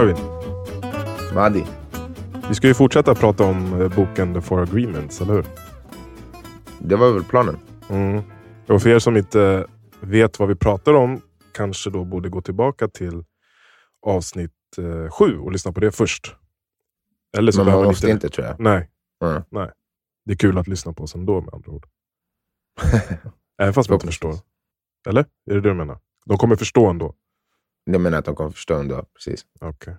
Marvin, Madi. vi ska ju fortsätta prata om eh, boken The Four Agreements, eller hur? Det var väl planen? Mm. Och för er som inte vet vad vi pratar om kanske då borde gå tillbaka till avsnitt eh, sju och lyssna på det först. Eller så Men man måste inte tror jag. Nej, Mm. nej. Det är kul att lyssna på oss ändå med andra ord. Även fast man inte förstår. Eller? Är det det du menar? De kommer förstå ändå. Jag menar att de kommer förstå ändå. Precis. Okej.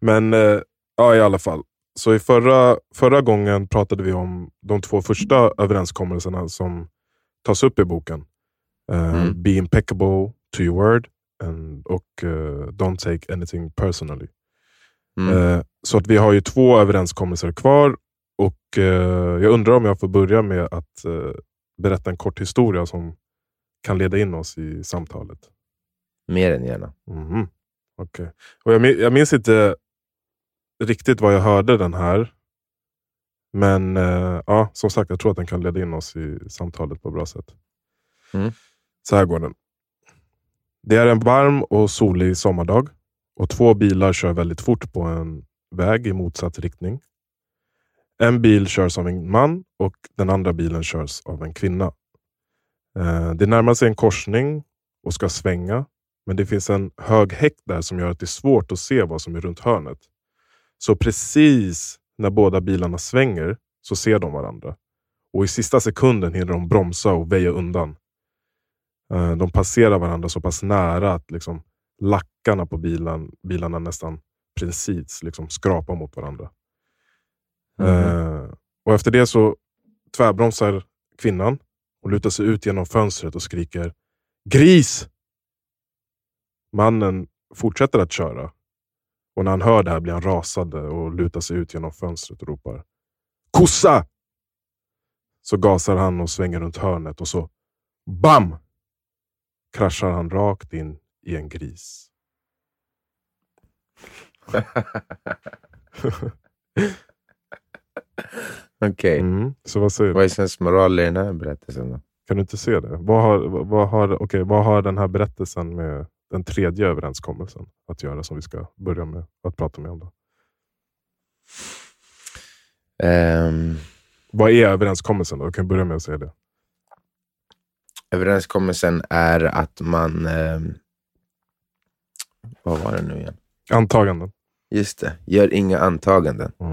Men eh, ja, i alla fall. Så i förra, förra gången pratade vi om de två första överenskommelserna som tas upp i boken. Eh, Mm. Be impeccable to your word and, och eh, Don't take anything personally. Mm. Eh, så att vi har ju två överenskommelser kvar och jag undrar om jag får börja med att berätta en kort historia som kan leda in oss i samtalet. Mer än gärna. Mhm. Okej. Och jag, jag minns inte riktigt vad jag hörde den här. Men eh, ja, som sagt, jag tror att den kan leda in oss i samtalet på ett bra sätt. Mm. Så här går den. Det är en varm och solig sommardag och två bilar kör väldigt fort på en väg i motsatt riktning. En bil körs av en man och den andra bilen körs av en kvinna. Eh, Det närmar sig en korsning och ska svänga men det finns en hög häck där som gör att det är svårt att se vad som är runt hörnet. Så precis när båda bilarna svänger så ser de varandra. Och i sista sekunden hinner de bromsa och väja undan. Eh, De passerar varandra så pass nära att liksom lackarna på bilen, bilarna nästan precis liksom skrapar mot varandra. Eh, och Efter det så tvärbromsar kvinnan och lutar sig ut genom fönstret och skriker Gris! Mannen fortsätter att köra. Och när han hör det här blir han rasande och lutar sig ut genom fönstret och ropar Kossa! Så gasar han och svänger runt hörnet och så BAM! Kraschar han rakt in i en gris. Okej. Mm. Så vad säger du? Vad är sensmoral i den här berättelsen då? Kan du inte se det? Vad har, vad, har, okay, vad har den här berättelsen med den tredje överenskommelsen att göra som vi ska börja med att prata med om? Då? Ehm, Vad är överenskommelsen? Då? Jag kan börja med att säga det. överenskommelsen är att man... ehm, vad var det nu igen? Antaganden. Just det, gör inga antaganden. Mm.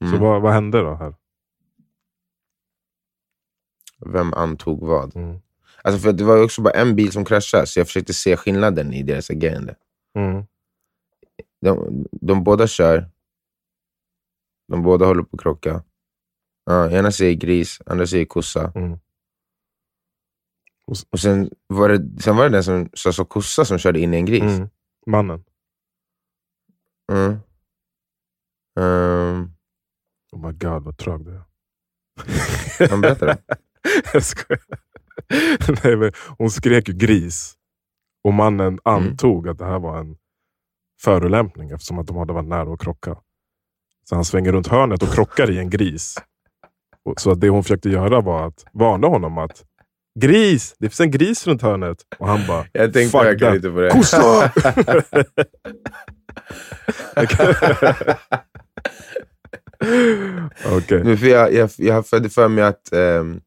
Mm. Så vad, vad hände då här? Vem antog vad? Mm. Alltså för det var också bara en bil som kraschade, så jag försökte se skillnaden i deras agerande. Mm. De, de båda kör. De båda håller på att krocka. Ja, ena säger gris, andra säger kossa. Mm. Och sen var det, sen var det den som sa så kossa som körde in i en gris. Mm. Mannen. Mm. Ehm, Oh my god vad trög du är. Han berättade. jag skojar. Nej, men hon skrek ju gris. Och mannen Mm. antog att det här var en förolämpning eftersom att de hade varit nära att krocka. Så han svänger runt hörnet och krockar i en gris. Så att det hon försökte göra var att varna honom att Gris! Det finns en gris runt hörnet. Och han bara jag tänkte verkligen lite på det. Kossa! För jag, jag, jag hade för mig att ehm,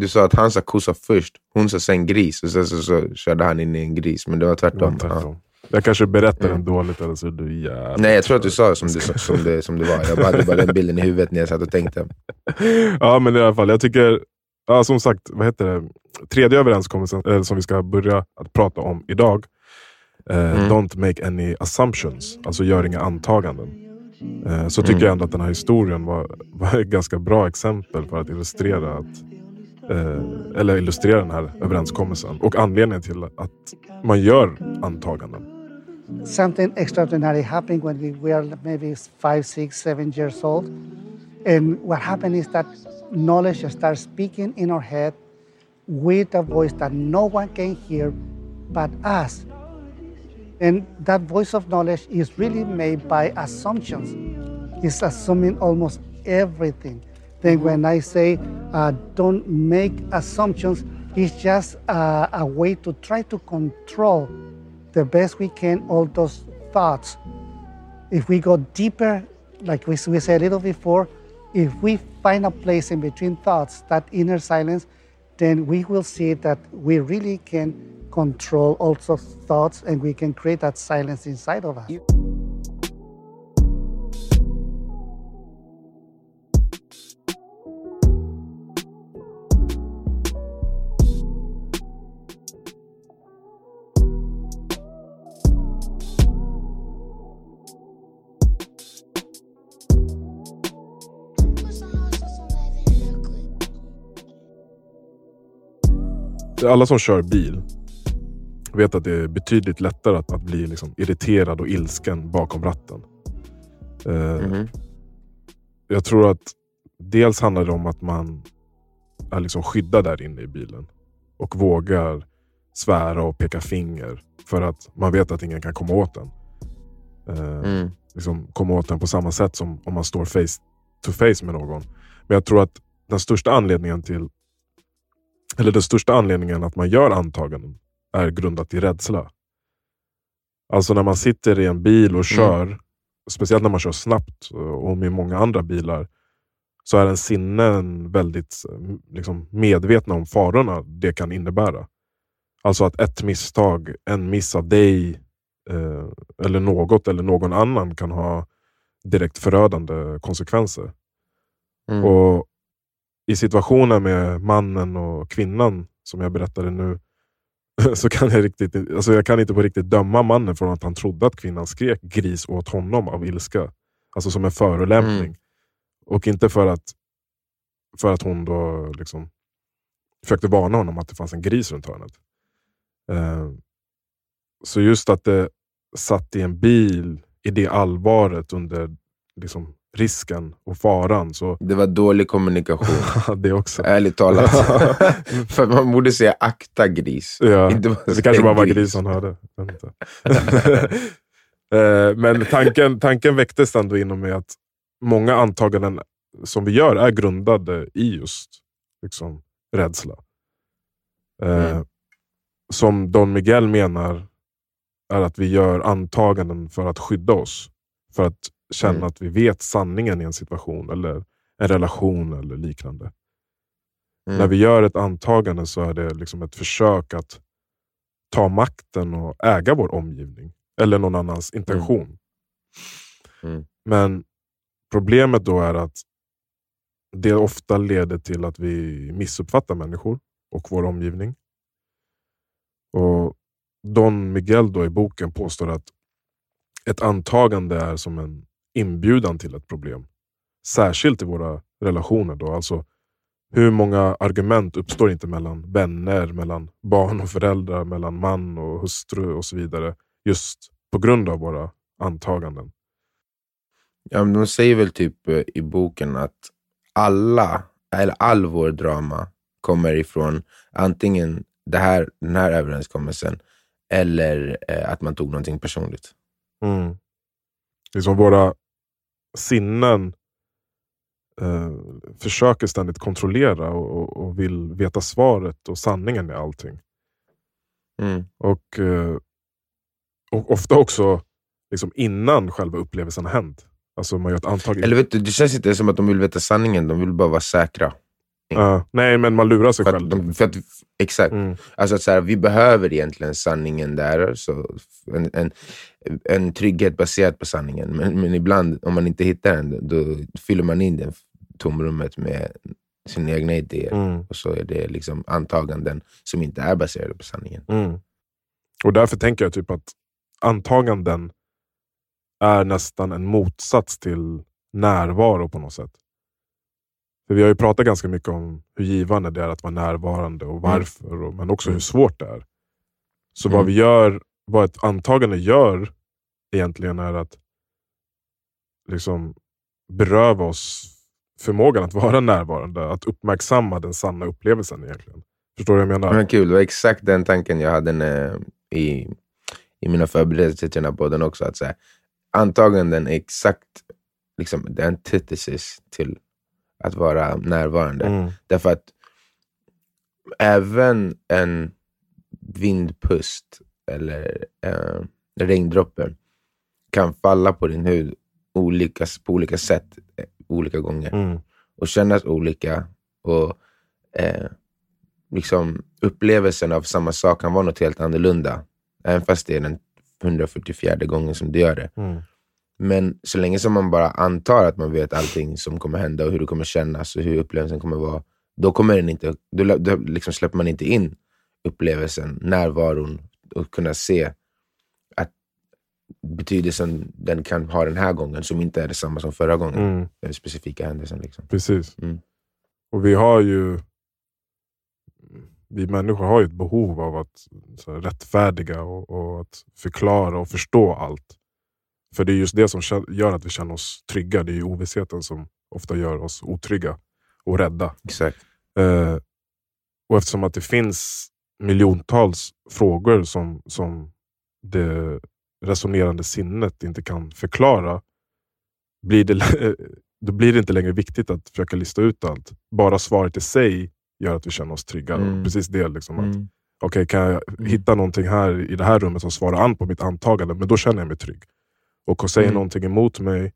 du sa att han sa kossa först, hon sa sen gris och sen så, så körde han in i en gris. Men det var tvärtom. Ja. tvärtom. Jag kanske berättar Mm. den dåligt eller så är du jävligt Nej, jag tror att du sa det som det, som det, som det var. Jag hade bara den bilden i huvudet när jag satt och tänkte. Ja, men i alla fall. Jag tycker, ja, som sagt, vad heter det? Tredje överenskommelsen eh, som vi ska börja att prata om idag. Eh, Mm. Don't make any assumptions. Alltså gör inga antaganden. Eh, så tycker Mm. jag ändå att den här historien var, var ett ganska bra exempel för att illustrera att eh, eller illustrerar den här överenskommelsen och anledningen till att man gör antaganden. something extraordinary happened when we were maybe five, six, seven years old. And what happened is that knowledge starts speaking in our head with a voice that no one can hear but us. And that voice of knowledge is really made by assumptions. It's assuming almost everything. Then when I say uh, don't make assumptions, it's just uh, a way to try to control the best we can all those thoughts, if we go deeper, like we, we said a little before, if we find a place in between thoughts, that inner silence, then we will see that we really can control also thoughts and we can create that silence inside of us. Alla som kör bil vet att det är betydligt lättare att, att bli liksom irriterad och ilsken bakom ratten. Eh, Mhm. Jag tror att dels handlar det om att man är liksom skyddad där inne i bilen och vågar svära och peka finger för att man vet att ingen kan komma åt den. Eh, Mm. liksom komma åt den på samma sätt som om man står face to face med någon. Men jag tror att den största anledningen till eller den största anledningen att man gör antaganden är grundat i rädsla. Alltså när man sitter i en bil och kör, speciellt när man kör snabbt och med många andra bilar, så är en sinnen väldigt eh, liksom, medvetna om farorna det kan innebära. Alltså att ett misstag, en miss av dig eh, eller något eller någon annan kan ha direkt förödande konsekvenser. Mm. Och I situationen med mannen och kvinnan som jag berättade nu, så kan jag, riktigt, alltså jag kan inte på riktigt döma mannen från att han trodde att kvinnan skrek gris åt honom av ilska. Alltså som en förolämpning. Mm. Och inte för att, för att hon då liksom försökte varna honom att det fanns en gris runt hörnet. Eh, så just att det satt i en bil i det allvaret under liksom, risken och faran. Så Det var dålig kommunikation, det också. ärligt talat. För man borde säga akta gris. Ja, Inte bara det kanske bara var gris. han hörde. Eh, Men tanken, tanken väcktes ändå inom mig att många antaganden som vi gör är grundade i just liksom, rädsla. Eh, Mm. Som Don Miguel menar är att vi gör antaganden för att skydda oss. För att känna Mm. att vi vet sanningen i en situation eller en relation eller liknande. Mm. När vi gör ett antagande så är det liksom ett försök att ta makten och äga vår omgivning. Eller någon annans intention. Mm. Men problemet då är att det ofta leder till att vi missuppfattar människor och vår omgivning. Och Don Miguel då i boken påstår att ett antagande är som en inbjudan till ett problem. Särskilt i våra relationer. Då. Alltså, hur många argument uppstår inte mellan vänner, mellan barn och föräldrar, mellan man och hustru och så vidare. Just på grund av våra antaganden. Ja, men de säger väl typ eh, i boken att alla, eller all vår drama kommer ifrån antingen det här, den här överenskommelsen eller eh, att man tog någonting personligt. Mm. Liksom våra sinnen eh, försöker ständigt kontrollera och, och, vill veta svaret och sanningen i allting. Mm. Och, eh, och ofta också liksom innan själva upplevelsen har hänt. Alltså man gör ett antagande. Eller vet du, det känns inte som att de vill veta sanningen, de vill bara vara säkra. Ja, nej, men man lurar sig För själv. att de, för att, exakt. Mm. Alltså så här, vi behöver egentligen sanningen där, så en, en, en trygghet baserad på sanningen. Men, men ibland, om man inte hittar den, då fyller man in det tomrummet med sina egna idéer. Mm. Och så är det liksom antaganden som inte är baserade på sanningen. Mm. Och därför tänker jag typ att antaganden är nästan en motsats till närvaro på något sätt. För Vi har ju pratat ganska mycket om hur givande det är att vara närvarande och varför, och, men också hur svårt det är. Så vad Mm. vi gör, vad ett antagande gör egentligen är att liksom beröva oss förmågan att vara närvarande, att uppmärksamma den sanna upplevelsen egentligen. Förstår du vad jag menar? Men kul, det var exakt den tanken jag hade när, i, i mina förberedelser till den här podden också. Att så här, antaganden är exakt liksom, the antithesis till att vara närvarande. Mm. Därför att även en vindpust eller eh, regndroppe kan falla på din hud olika, på olika sätt eh, olika gånger. Mm. Och kännas olika. Och eh, liksom Upplevelsen av samma sak kan vara något helt annorlunda. Även fast det är den 144 gången som du gör det. Mm. Men så länge som man bara antar att man vet allting som kommer hända och hur det kommer kännas och hur upplevelsen kommer vara, då, kommer den inte, då, då liksom släpper man inte in upplevelsen, närvaron och kunna se att betydelsen den kan ha den här gången som inte är detsamma som förra gången. Mm. Den specifika händelsen. Liksom. Precis. Mm. Och vi har ju vi människor har ju ett behov av att så här, rättfärdiga och, och att förklara och förstå allt. För det är just det som gör att vi känner oss trygga. Det är ju ovissheten som ofta gör oss otrygga och rädda. Exakt. Eh, och eftersom att det finns miljontals frågor som, som det resonerande sinnet inte kan förklara, blir det, då blir det inte längre viktigt att försöka lista ut allt. Bara svaret i sig gör att vi känner oss trygga. Mm. Precis det, liksom, att Mm. okej, kan jag hitta någonting här i det här rummet som svarar an på mitt antagande, men då känner jag mig trygg. Och säger Mm. någonting emot mig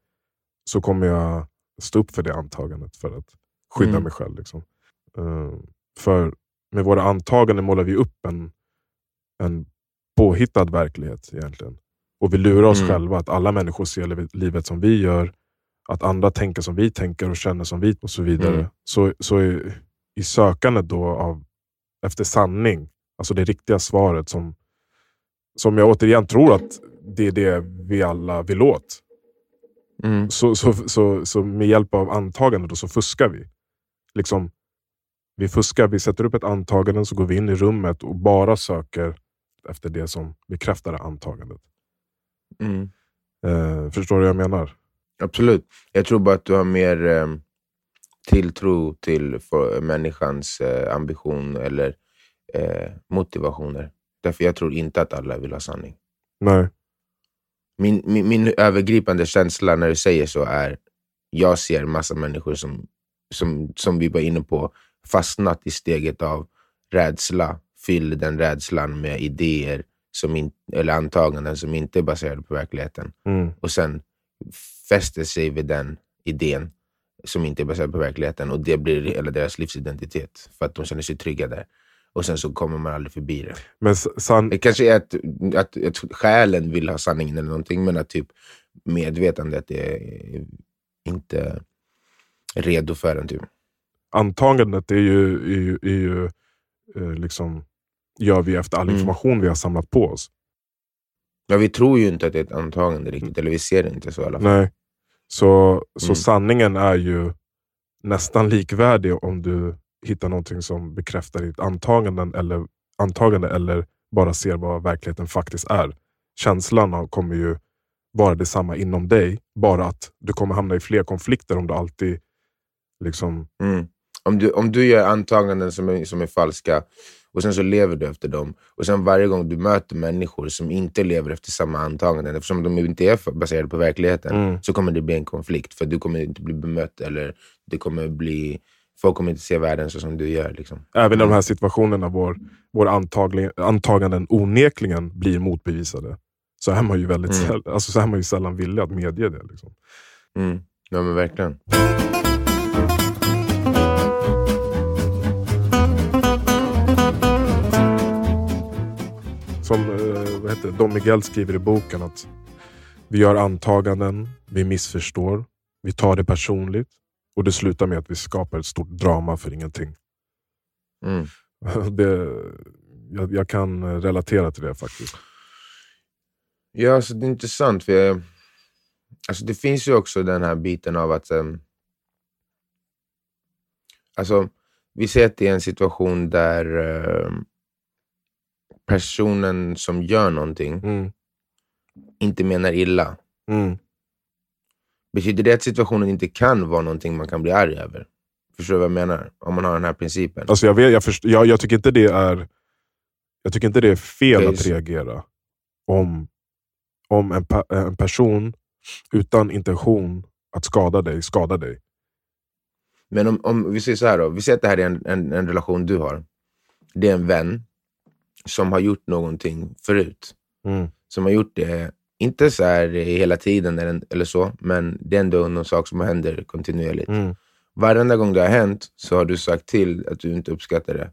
så kommer jag stå upp för det antagandet för att skydda Mm. mig själv. Liksom. Eh, för med våra antaganden målar vi upp en, en påhittad verklighet egentligen. Och vi lurar oss Mm. själva att alla människor ser livet- livet som vi gör, att andra tänker som vi tänker och känner som vi och så vidare. Mm. Så, så i, i sökandet då av, efter sanning, alltså det riktiga svaret som, som jag återigen tror att det är det vi alla vill åt. Mm. Så, så, så, så med hjälp av antagandet då så fuskar vi. Liksom, vi fuskar, vi sätter upp ett antagande, så går vi in i rummet och bara söker efter det som bekräftar det antagandet. Mm. Eh, förstår du vad jag menar? Absolut. Jag tror bara att du har mer eh, tilltro till för, människans eh, ambition eller eh, motivationer. Därför jag tror inte att alla vill ha sanning. Nej. Min, min, min övergripande känsla när du säger så är, jag ser massa människor som, som, som vi var inne på, fastnat i steget av rädsla. Fyll den rädslan med idéer som in, eller antaganden som inte är baserade på verkligheten. Mm. och sen fäster sig vid den idén som inte är baserad på verkligheten och det blir hela deras livsidentitet för att de känner sig trygga där. Och sen så kommer man aldrig förbi det. Men san, Det kanske är att, att, att själen vill ha sanningen eller någonting, men att typ medvetandet är inte redo för den. Typ. antagandet är ju, är ju, är ju eh, liksom, gör vi efter all Mm. information vi har samlat på oss. Ja, vi tror ju inte att det är ett antagande riktigt, eller vi ser det inte så i alla fall. Nej. Så, så Mm. sanningen är ju nästan likvärdig om du hittar någonting som bekräftar ditt antaganden eller, antagande eller bara ser vad verkligheten faktiskt är. Känslan kommer ju vara detsamma inom dig, bara att du kommer hamna i fler konflikter om du alltid liksom... Mm. Om, du, om du gör antaganden som är, som är falska och sen så lever du efter dem och sen varje gång du möter människor som inte lever efter samma antaganden eftersom de inte är baserade på verkligheten Mm. så kommer det bli en konflikt för du kommer inte bli bemött eller det kommer bli, folk kommer inte se världen så som du gör. Liksom. Även i de här situationerna vår, antagli- antaganden onekligen blir motbevisade. Så är man ju, väldigt Mm. säll- alltså, så är man ju sällan villig att medge det. Liksom. Mm. Ja men verkligen. Som eh, vad heter det? Don Miguel skriver i boken att vi gör antaganden, vi missförstår, vi tar det personligt och det slutar med att vi skapar ett stort drama för ingenting. Mm. Det, jag, jag kan relatera till det faktiskt. Ja, alltså, det är intressant. För jag, alltså, det finns ju också den här biten av att... Um, alltså, vi ser att det är en situation där ehm, personen som gör någonting Mm. inte menar illa. Mm. Betyder det att situationen inte kan vara någonting man kan bli arg över? Förstår du vad jag menar? Om man har den här principen. Alltså jag, vet, jag, först, jag, jag tycker inte det är jag tycker inte det är fel Okej, att reagera om, om en, pa, en person utan intention att skada dig, skadar dig. Men om, om vi säger så här då. Vi säger att det här är en, en, en relation du har. Det är en vän som har gjort någonting förut. Mm. som har gjort det Inte så här hela tiden eller, eller så, men det är ändå någon sak som händer kontinuerligt. Mm. Varenda gång det har hänt så har du sagt till att du inte uppskattar det.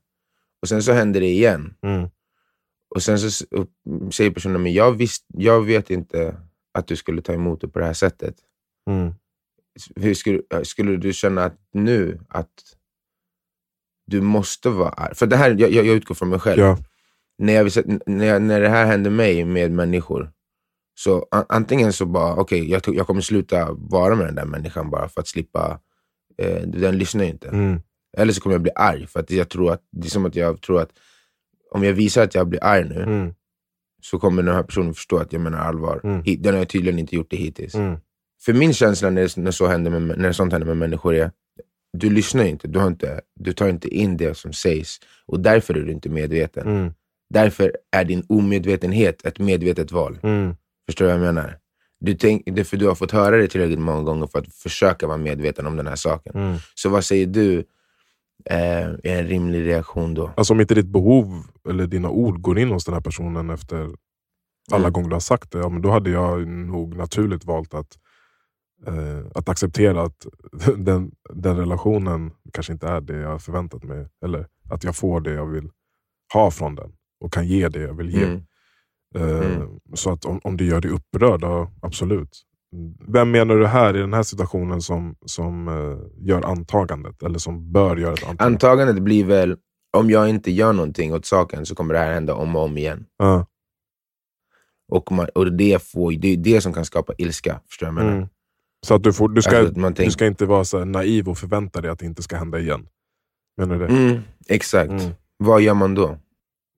Och sen så händer det igen. Mm. Och sen så säger personen, men jag, visst, jag vet inte att du skulle ta emot det på det här sättet. Mm. Hur skulle, skulle du känna att nu att du måste vara arg? För det här, jag, jag utgår från mig själv. Ja. När, jag, när, jag, när det här händer mig med människor, så antingen så bara, okej, jag, tror- jag kommer sluta vara med den där människan bara för att slippa, eh, den lyssnar ju inte. Mm. Eller så kommer jag bli arg, för att jag tror att, det är som att jag tror att om jag visar att jag blir arg nu, Mm. så kommer den här personen förstå att jag menar allvar. Mm. Den har tydligen inte gjort det hittills. Mm. För min känsla när, när, så händer med, när sånt händer med människor är, du lyssnar inte du, har inte, du tar inte in det som sägs. Och därför är du inte medveten. Mm. Därför är din omedvetenhet ett medvetet val. Förstår du vad jag menar? Du, tänk, det är för du har fått höra det tillräckligt många gånger för att försöka vara medveten om den här saken. Mm. Så vad säger du eh, är en rimlig reaktion då? Alltså om inte ditt behov eller dina ord går in hos den här personen efter alla Mm. gånger du har sagt det, ja, men då hade jag nog naturligt valt att, eh, att acceptera att den, den relationen kanske inte är det jag förväntat mig. Eller att jag får det jag vill ha från den och kan ge det jag vill ge. Mm. Eh, Mm. Så att om, om det gör dig upprörd, ja, absolut. Vem menar du här i den här situationen som, som eh, gör antagandet? Eller som bör göra ett antagande? Antagandet blir väl, om jag inte gör någonting åt saken så kommer det här hända om och om igen. Ja. Och, man, och det, får, det är det som kan skapa ilska. Förstår du vad jag menar? Mm. Så att du, får, du, ska, Alltså, du ska inte vara så naiv och förvänta dig att det inte ska hända igen. Menar du det? mm, exakt. Mm. Vad gör man då?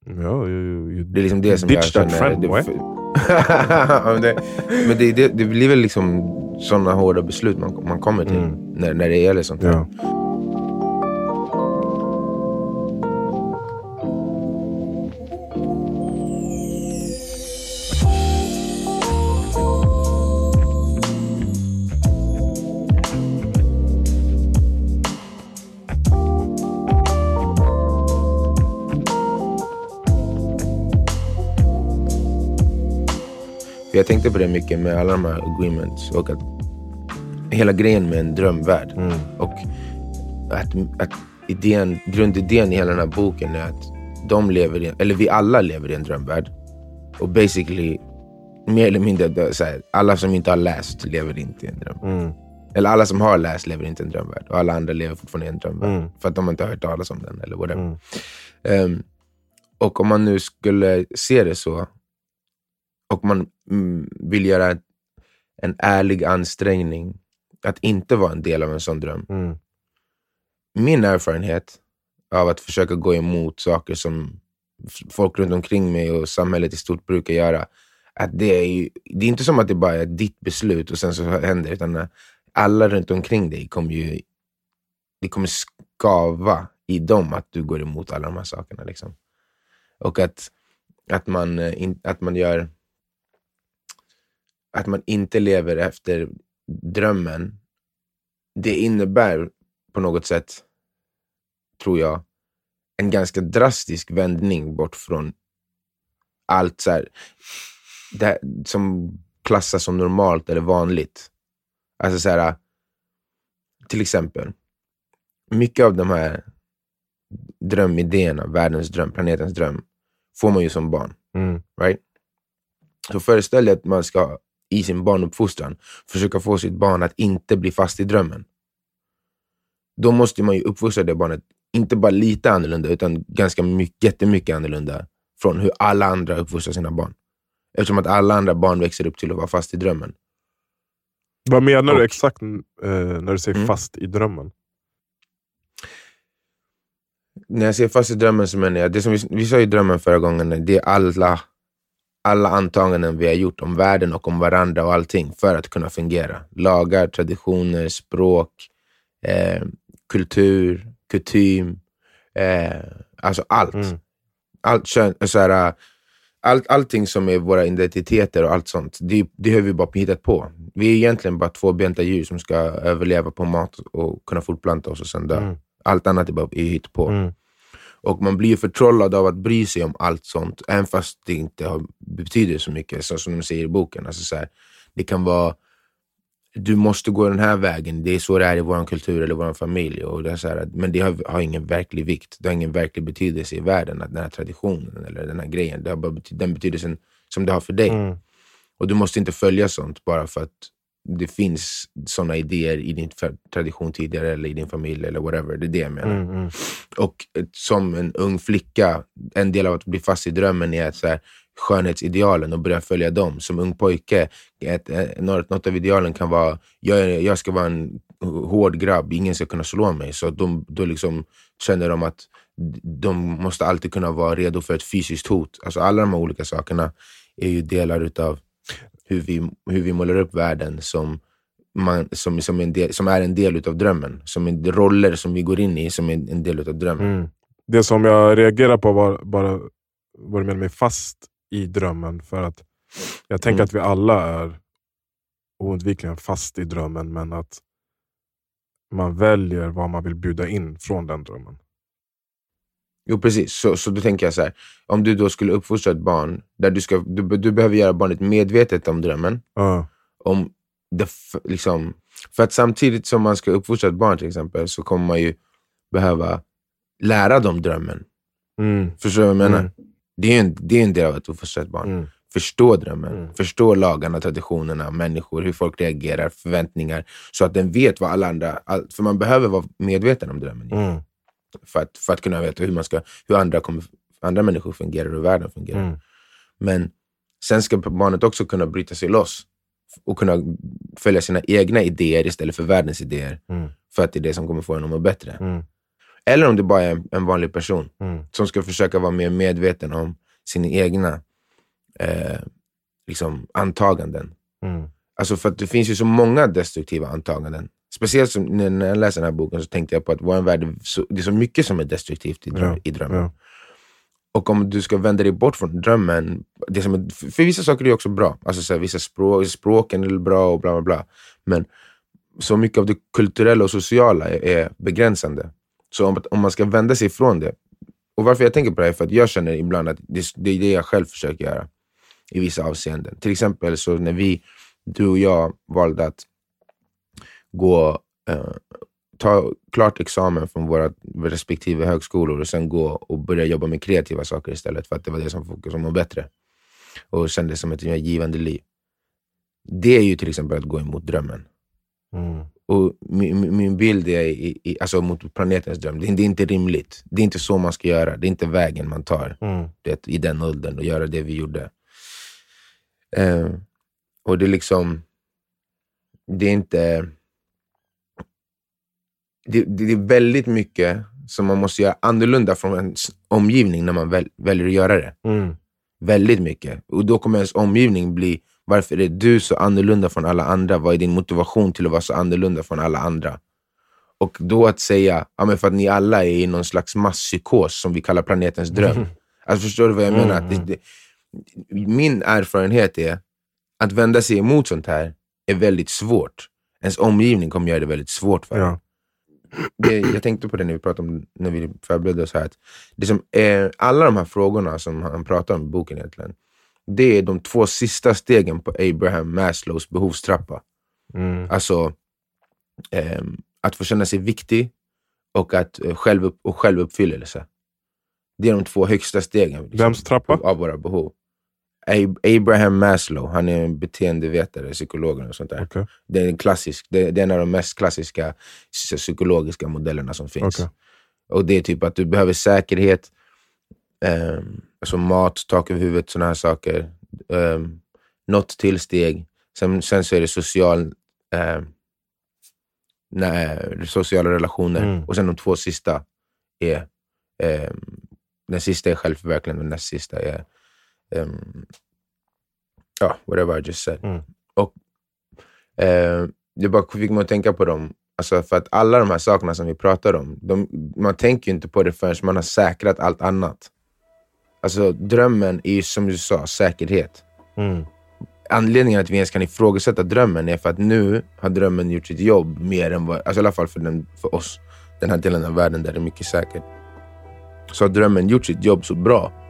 Ja, you, Det är liksom det som Ditch jag that känner. friend, det, boy. men det, men det, det, det blir väl liksom sådana hårda beslut man, man kommer till Mm. när, när det gäller sånt här. ja. För jag tänkte på det mycket med alla de här agreements och att hela grejen med en drömvärld. Mm. Och att, att idén, grundidén i hela den här boken är att de lever i, eller vi alla lever i en drömvärld. Och basically, mer eller mindre, så här, alla som inte har läst lever inte i en dröm. Mm. Eller alla som har läst lever inte i en drömvärld. Och alla andra lever fortfarande i en drömvärld. Mm. För att de inte har hört talas om den eller whatever. Ehm, och om man nu skulle se det så, och man vill göra en ärlig ansträngning att inte vara en del av en sån dröm. Mm. Min erfarenhet av att försöka gå emot saker som folk runt omkring mig och samhället i stort brukar göra, att det är ju, det är inte som att det bara är ditt beslut och sen så händer det, utan alla runt omkring dig kommer ju, det kommer skava i dem att du går emot alla de här sakerna. Liksom. Och att, att, man, eh, att man gör att man inte lever efter drömmen, det innebär på något sätt, tror jag, en ganska drastisk vändning bort från allt så här, det som klassas som normalt eller vanligt. Alltså så här, till exempel, mycket av de här drömidéerna, världens dröm, planetens dröm, får man ju som barn. Mm. Right? Så föreställ dig att man ska i sin barnuppfostran försöka få sitt barn att inte bli fast i drömmen. Då måste man ju uppfostra det barnet, inte bara lite annorlunda, utan ganska mycket, jättemycket annorlunda från hur alla andra uppfostrar sina barn. Eftersom att alla andra barn växer upp till att vara fast i drömmen. Vad menar Och- du exakt eh, när du säger Mm. fast i drömmen? När jag säger fast i drömmen så menar jag, det som vi, vi sa i drömmen förra gången, det är alla, alla antaganden vi har gjort om världen och om varandra och allting för att kunna fungera. Lagar, traditioner, språk, eh, kultur, kutym, eh, alltså allt. Mm. allt kön, så här, allt, allting som är våra identiteter och allt sånt, det, det har vi bara hittat på. Vi är egentligen bara tvåbenta djur som ska överleva på mat och kunna fortplanta oss och sen dö. Mm. Allt annat är bara är hittepå. Mm. Och man blir förtrollad av att bry sig om allt sånt, även fast det inte har, betyder så mycket, så som de säger i boken. Alltså så här, det kan vara, du måste gå den här vägen, det är så det är i vår kultur eller vår familj. Och det är så här, men det har, har, ingen verklig vikt, det har ingen verklig betydelse i världen, att den här traditionen eller den här grejen. Det har bara den betydelsen som det har för dig. Mm. Och du måste inte följa sånt bara för att det finns såna idéer i din tradition tidigare eller i din familj eller whatever. Det är det jag menar. Mm, mm. Och som en ung flicka, en del av att bli fast i drömmen är att så här, skönhetsidealen och börja följa dem. Som ung pojke, ett, ett, något av idealen kan vara, jag, jag ska vara en hård grabb, ingen ska kunna slå mig. Så de, då liksom känner de att de måste alltid kunna vara redo för ett fysiskt hot. Alltså alla de här olika sakerna är ju delar utav hur vi, hur vi målar upp världen som, man, som, som, en del, som är en del utav drömmen. Som en, roller som vi går in i som är en del utav drömmen. Mm. Det som jag reagerar på var bara vad du menar med fast i drömmen. För att jag tänker Mm. att vi alla är oundvikligen fast i drömmen, men att man väljer vad man vill bjuda in från den drömmen. Jo, precis. Så, så då tänker jag så här. Om du då skulle uppfostra ett barn, där du, ska, du, du behöver göra barnet medvetet om drömmen. Ja. Om det, liksom, för att samtidigt som man ska uppfostra ett barn till exempel, så kommer man ju behöva lära dem drömmen. Mm. Förstår du vad jag menar? Mm. Det är en, det är en del av att uppfostra ett barn. Mm. Förstå drömmen, Mm. förstå lagarna, traditionerna, människor, hur folk reagerar, förväntningar. Så att den vet vad alla andra... All, för man behöver vara medveten om drömmen. För, att, för att kunna veta hur, man ska, hur andra, kommer, andra människor fungerar och hur världen fungerar. Mm. Men sen ska barnet också kunna bryta sig loss och kunna följa sina egna idéer istället för världens idéer. Mm. För att det är det som kommer få en att må bättre. Mm. Eller om det bara är en, en vanlig person Mm. som ska försöka vara mer medveten om sina egna eh, liksom, antaganden. Mm. Alltså för att det finns ju så många destruktiva antaganden. Speciellt som, när jag läste den här boken så tänkte jag på att vår värld, så, det är så mycket som är destruktivt i, dröm, Ja, i drömmen. Ja. Och om du ska vända dig bort från drömmen, det som är, för för vissa saker är också bra. Alltså så här, vissa språk, språken är bra och bla bla bla. Men så mycket av det kulturella och sociala är, är begränsande. Så om, om man ska vända sig ifrån det. Och varför jag tänker på det här är för att jag känner ibland att det, det är det jag själv försöker göra i vissa avseenden. Till exempel så när vi, du och jag valde att gå, eh, ta klart examen från våra respektive högskolor och sen gå och börja jobba med kreativa saker istället för att det var det som folk som mådde bättre och kändes som ett givande liv. Det är ju till exempel att gå emot drömmen. Mm. Och min, min- bild är i, i, alltså mot planetens dröm. Det, är- det är inte rimligt. Det är inte så man ska göra. Det är inte vägen man tar Mm. det, i den åldern och göra det vi gjorde. Eh, och det är liksom... Det är inte... Det, det, är väldigt mycket som man måste göra annorlunda från ens omgivning när man väl, väljer att göra det. Mm. Väldigt mycket. Och då kommer ens omgivning bli, varför är du så annorlunda från alla andra? Vad är din motivation till att vara så annorlunda från alla andra? Och då att säga, ja, men för att ni alla är i någon slags masspsykos som vi kallar planetens dröm. Alltså förstår du vad jag menar? Att det, det, min erfarenhet är att vända sig emot sånt här är väldigt svårt. Ens omgivning kommer göra det väldigt svårt för Ja. Det, jag tänkte på det när vi pratade om, när vi förberedde oss här. Att det som är, alla de här frågorna som han pratar om i boken egentligen, det är de två sista stegen på Abraham Maslows behovstrappa. Mm. Alltså ehm, att få känna sig viktig och, att, eh, självupp, och självuppfyllelse. Det är de två högsta stegen liksom, Vems trappa? av våra behov. Ab- Abraham Maslow, han är en beteendevetare, psykolog och sånt där. Okej. Det är, en klassisk, det, är en av de mest klassiska psy- psykologiska modellerna som finns. Okej. Och Det är typ att du behöver säkerhet, um, alltså mat, tak över huvudet, sådana här saker. Um, något tillsteg. Sen, sen så är det social, ehm, nej, sociala relationer. Mm. Och sen de två sista är... ehm, den sista är självförverkligande och den näst sista är... Um, ja, whatever I just said. Mm. Och eh, det bara fick mig att tänka på dem. Alltså för att alla de här sakerna som vi pratar om, de, man tänker ju inte på det förrän man har säkrat allt annat. Alltså drömmen är ju som du sa, säkerhet. Mm. Anledningen att vi ens kan ifrågasätta drömmen är för att nu har drömmen gjort sitt jobb mer än vad, alltså i alla fall för, den, för oss, den här delen av världen där det är mycket säkert. så har drömmen gjort sitt jobb så bra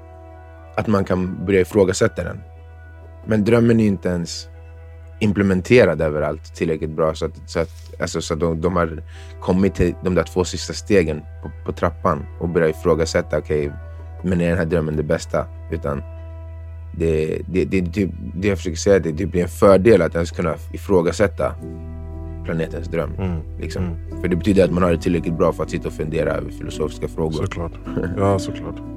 att man kan börja ifrågasätta den. Men drömmen är inte ens implementerad överallt tillräckligt bra så att, så att, alltså, så att de, de har kommit till de där två sista stegen på, på trappan och börjat ifrågasätta, okej, okay, men är den här drömmen det bästa? Utan det, det, det, det, det jag försöker säga, det, det blir en fördel att ens kunna ifrågasätta planetens dröm. Mm. Liksom. Mm. För det betyder att man har det tillräckligt bra för att sitta och fundera över filosofiska frågor. Såklart. Ja, såklart.